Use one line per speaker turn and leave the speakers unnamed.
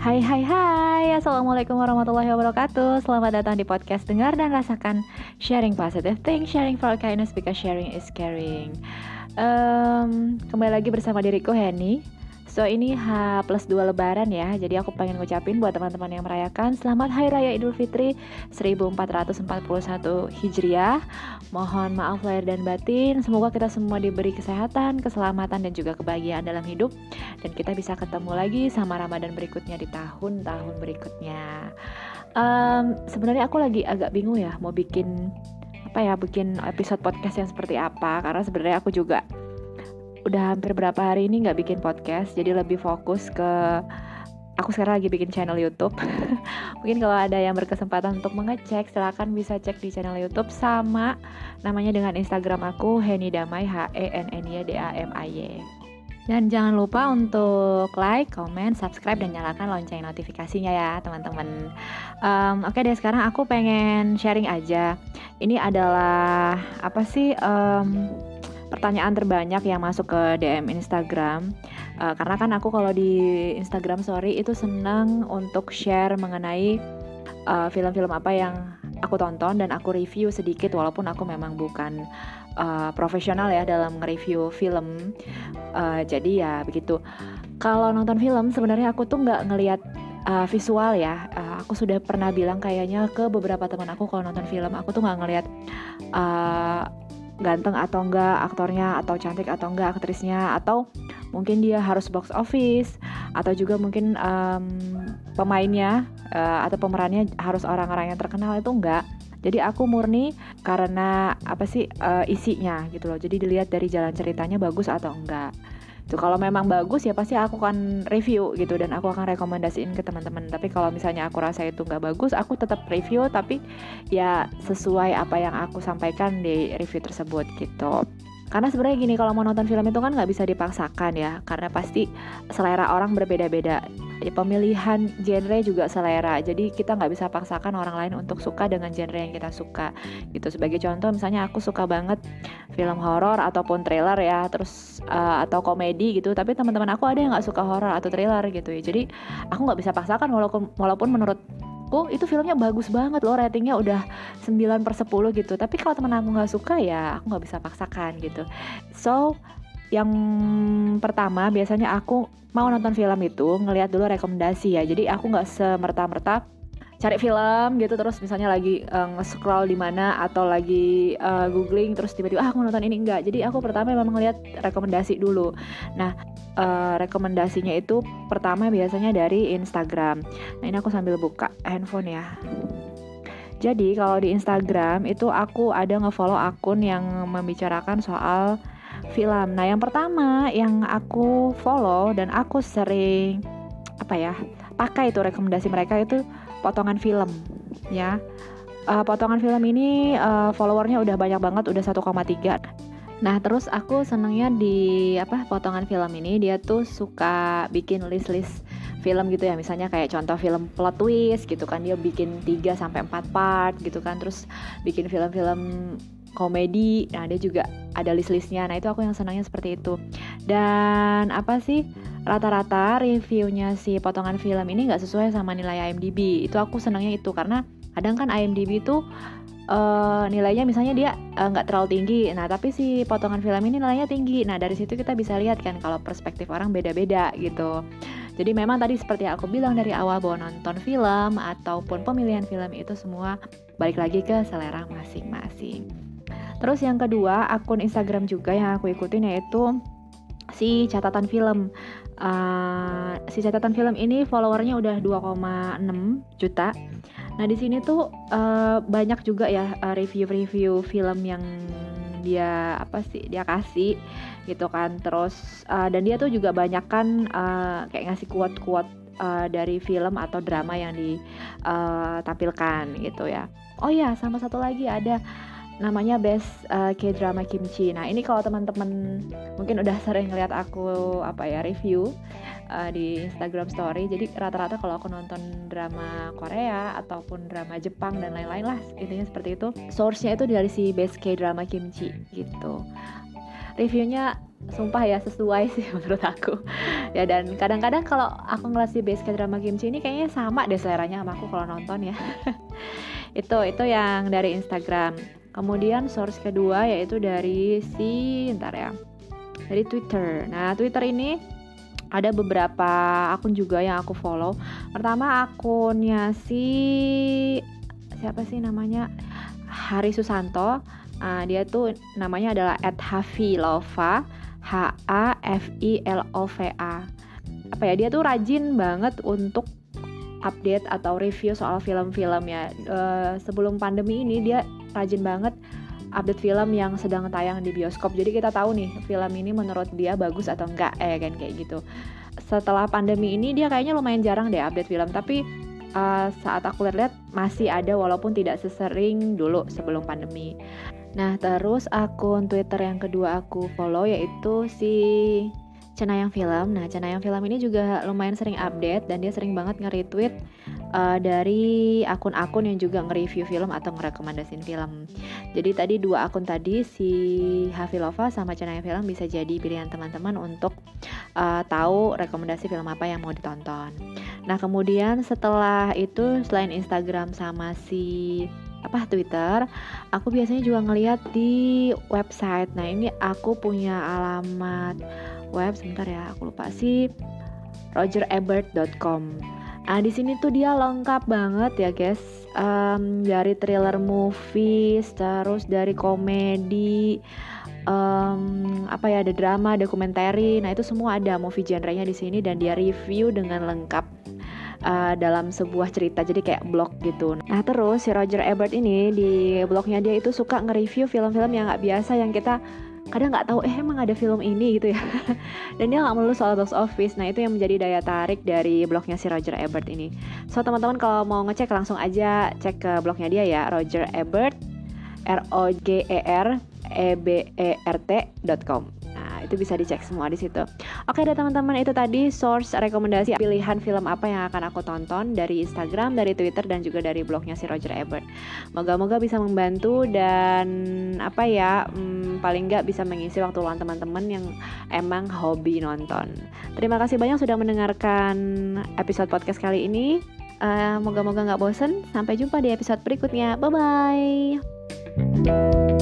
Hai hai hai. Assalamualaikum warahmatullahi wabarakatuh. Selamat datang di podcast Dengar dan Rasakan. Sharing positive things Sharing for kindness because sharing is caring. Um, Kembali lagi bersama diriku Henny So ini H plus 2 lebaran ya. Jadi aku pengen ngucapin buat teman-teman yang merayakan Selamat Hari Raya Idul Fitri 1441 Hijriah. Mohon maaf lahir dan batin. Semoga kita semua diberi kesehatan, keselamatan dan juga kebahagiaan dalam hidup. Dan kita bisa ketemu lagi sama Ramadan berikutnya di tahun-tahun berikutnya. Um, Sebenarnya aku lagi agak bingung ya Mau bikin apa ya bikin episode podcast yang seperti apa. Karena sebenarnya aku juga udah hampir berapa hari ini nggak bikin podcast jadi lebih fokus ke aku sekarang lagi bikin channel YouTube. Mungkin kalau ada yang berkesempatan untuk mengecek silahkan bisa cek di channel YouTube sama namanya dengan Instagram aku Heni Damai H E N N Y D A M I Y. Dan jangan lupa untuk like, comment, subscribe, dan nyalakan lonceng notifikasinya ya teman-teman. Um, Oke deh sekarang aku pengen sharing aja. Ini adalah apa sih um, pertanyaan terbanyak yang masuk ke DM Instagram. Uh, karena kan aku kalau di Instagram Story itu senang untuk share mengenai eh, film-film uh, apa yang aku tonton dan aku review sedikit walaupun aku memang bukan uh, profesional ya dalam nge-review film. Uh, jadi ya begitu. Kalau nonton film sebenarnya aku tuh nggak ngelihat uh, visual ya. Uh, aku sudah pernah bilang kayaknya ke beberapa teman aku kalau nonton film aku tuh nggak ngelihat uh, ganteng atau enggak aktornya atau cantik atau enggak aktrisnya atau mungkin dia harus box office atau juga mungkin um, pemainnya uh, atau pemerannya harus orang-orang yang terkenal itu enggak. Jadi aku murni karena apa sih uh, isinya gitu loh. Jadi dilihat dari jalan ceritanya bagus atau enggak Tuh kalau memang bagus ya pasti aku akan review gitu dan aku akan rekomendasiin ke teman-teman. Tapi kalau misalnya aku rasa itu nggak bagus, aku tetap review tapi ya sesuai apa yang aku sampaikan di review tersebut gitu. Karena sebenarnya gini kalau mau nonton film itu kan nggak bisa dipaksakan ya, karena pasti selera orang berbeda-beda. Pemilihan genre juga selera, jadi kita nggak bisa paksakan orang lain untuk suka dengan genre yang kita suka. Gitu sebagai contoh, misalnya aku suka banget film horor ataupun trailer ya, terus uh, atau komedi gitu. Tapi teman-teman aku ada yang nggak suka horor atau trailer gitu ya. Jadi aku nggak bisa paksakan walaupun walaupun menurut aku itu filmnya bagus banget loh ratingnya udah 9 per 10 gitu tapi kalau temen aku nggak suka ya aku nggak bisa paksakan gitu so yang pertama biasanya aku mau nonton film itu ngelihat dulu rekomendasi ya. Jadi aku nggak semerta-merta cari film gitu terus misalnya lagi uh, nge-scroll di mana atau lagi uh, googling terus tiba-tiba ah aku nonton ini. Enggak jadi aku pertama memang ngeliat rekomendasi dulu. Nah uh, rekomendasinya itu pertama biasanya dari Instagram. Nah ini aku sambil buka handphone ya. Jadi kalau di Instagram itu aku ada ngefollow akun yang membicarakan soal film. Nah, yang pertama yang aku follow dan aku sering apa ya pakai itu rekomendasi mereka itu potongan film ya. Uh, potongan film ini uh, followernya udah banyak banget, udah 1,3. Nah, terus aku senangnya di apa potongan film ini dia tuh suka bikin list-list film gitu ya. Misalnya kayak contoh film plot twist gitu kan dia bikin 3 sampai 4 part gitu kan. Terus bikin film-film komedi. Nah, dia juga ada list-listnya. Nah, itu aku yang senangnya seperti itu. Dan apa sih? rata-rata reviewnya si potongan film ini nggak sesuai sama nilai IMDb itu aku senangnya itu karena kadang kan IMDb itu uh, nilainya misalnya dia eh, nggak uh, terlalu tinggi nah tapi si potongan film ini nilainya tinggi nah dari situ kita bisa lihat kan kalau perspektif orang beda-beda gitu jadi memang tadi seperti aku bilang dari awal bahwa nonton film ataupun pemilihan film itu semua balik lagi ke selera masing-masing. Terus yang kedua, akun Instagram juga yang aku ikutin yaitu si catatan film uh, si catatan film ini followernya udah 2,6 juta. Nah di sini tuh uh, banyak juga ya review review-review film yang dia apa sih dia kasih gitu kan. Terus uh, dan dia tuh juga banyak kan uh, kayak ngasih quote-quote uh, dari film atau drama yang ditampilkan gitu ya. Oh ya sama satu lagi ada namanya Best uh, K-drama Kimchi. Nah, ini kalau teman-teman mungkin udah sering lihat aku apa ya review uh, di Instagram story. Jadi rata-rata kalau aku nonton drama Korea ataupun drama Jepang dan lain-lain lah, intinya seperti itu. Source-nya itu dari si Best K-drama Kimchi gitu. Reviewnya sumpah ya sesuai sih menurut aku ya dan kadang-kadang kalau aku ngeliat si base drama kimchi ini kayaknya sama deh seleranya sama aku kalau nonton ya itu itu yang dari Instagram kemudian source kedua yaitu dari si ntar ya dari Twitter. Nah Twitter ini ada beberapa akun juga yang aku follow. Pertama akunnya si siapa sih namanya? Hari Susanto. Uh, dia tuh namanya adalah @hafilova H A F I L O V A. Apa ya dia tuh rajin banget untuk update atau review soal film-film ya. Uh, sebelum pandemi ini dia rajin banget update film yang sedang tayang di bioskop. Jadi kita tahu nih film ini menurut dia bagus atau enggak eh kan kayak gitu. Setelah pandemi ini dia kayaknya lumayan jarang deh update film, tapi uh, saat aku lihat-lihat masih ada walaupun tidak sesering dulu sebelum pandemi. Nah, terus akun Twitter yang kedua aku follow yaitu si Cenayang Film. Nah, Cenayang Film ini juga lumayan sering update dan dia sering banget nge-retweet uh, dari akun-akun yang juga nge-review film atau ngerekomendasin film. Jadi tadi dua akun tadi si Hafilova sama Cenayang Film bisa jadi pilihan teman-teman untuk uh, tahu rekomendasi film apa yang mau ditonton. Nah, kemudian setelah itu selain Instagram sama si apa Twitter, aku biasanya juga ngeliat di website. Nah, ini aku punya alamat web sebentar ya aku lupa sih rogerebert.com Nah di sini tuh dia lengkap banget ya guys. Um, dari thriller movies terus dari komedi um, apa ya ada drama dokumentari nah itu semua ada movie genrenya di sini dan dia review dengan lengkap uh, dalam sebuah cerita. Jadi kayak blog gitu. Nah terus si Roger Ebert ini di blognya dia itu suka nge-review film-film yang nggak biasa yang kita kadang nggak tahu eh emang ada film ini? gitu ya. Dan dia nggak melulu soal box office. Nah itu yang menjadi daya tarik dari blognya si Roger Ebert ini. So teman-teman kalau mau ngecek langsung aja cek ke blognya dia ya Roger Ebert R O G E R E B E R T.com itu bisa dicek semua di situ. Oke deh teman-teman itu tadi source rekomendasi pilihan film apa yang akan aku tonton dari Instagram, dari Twitter dan juga dari blognya si Roger Ebert. Moga-moga bisa membantu dan apa ya hmm, paling nggak bisa mengisi waktu luang teman-teman yang emang hobi nonton. Terima kasih banyak sudah mendengarkan episode podcast kali ini. Uh, moga-moga nggak bosen. Sampai jumpa di episode berikutnya. Bye bye.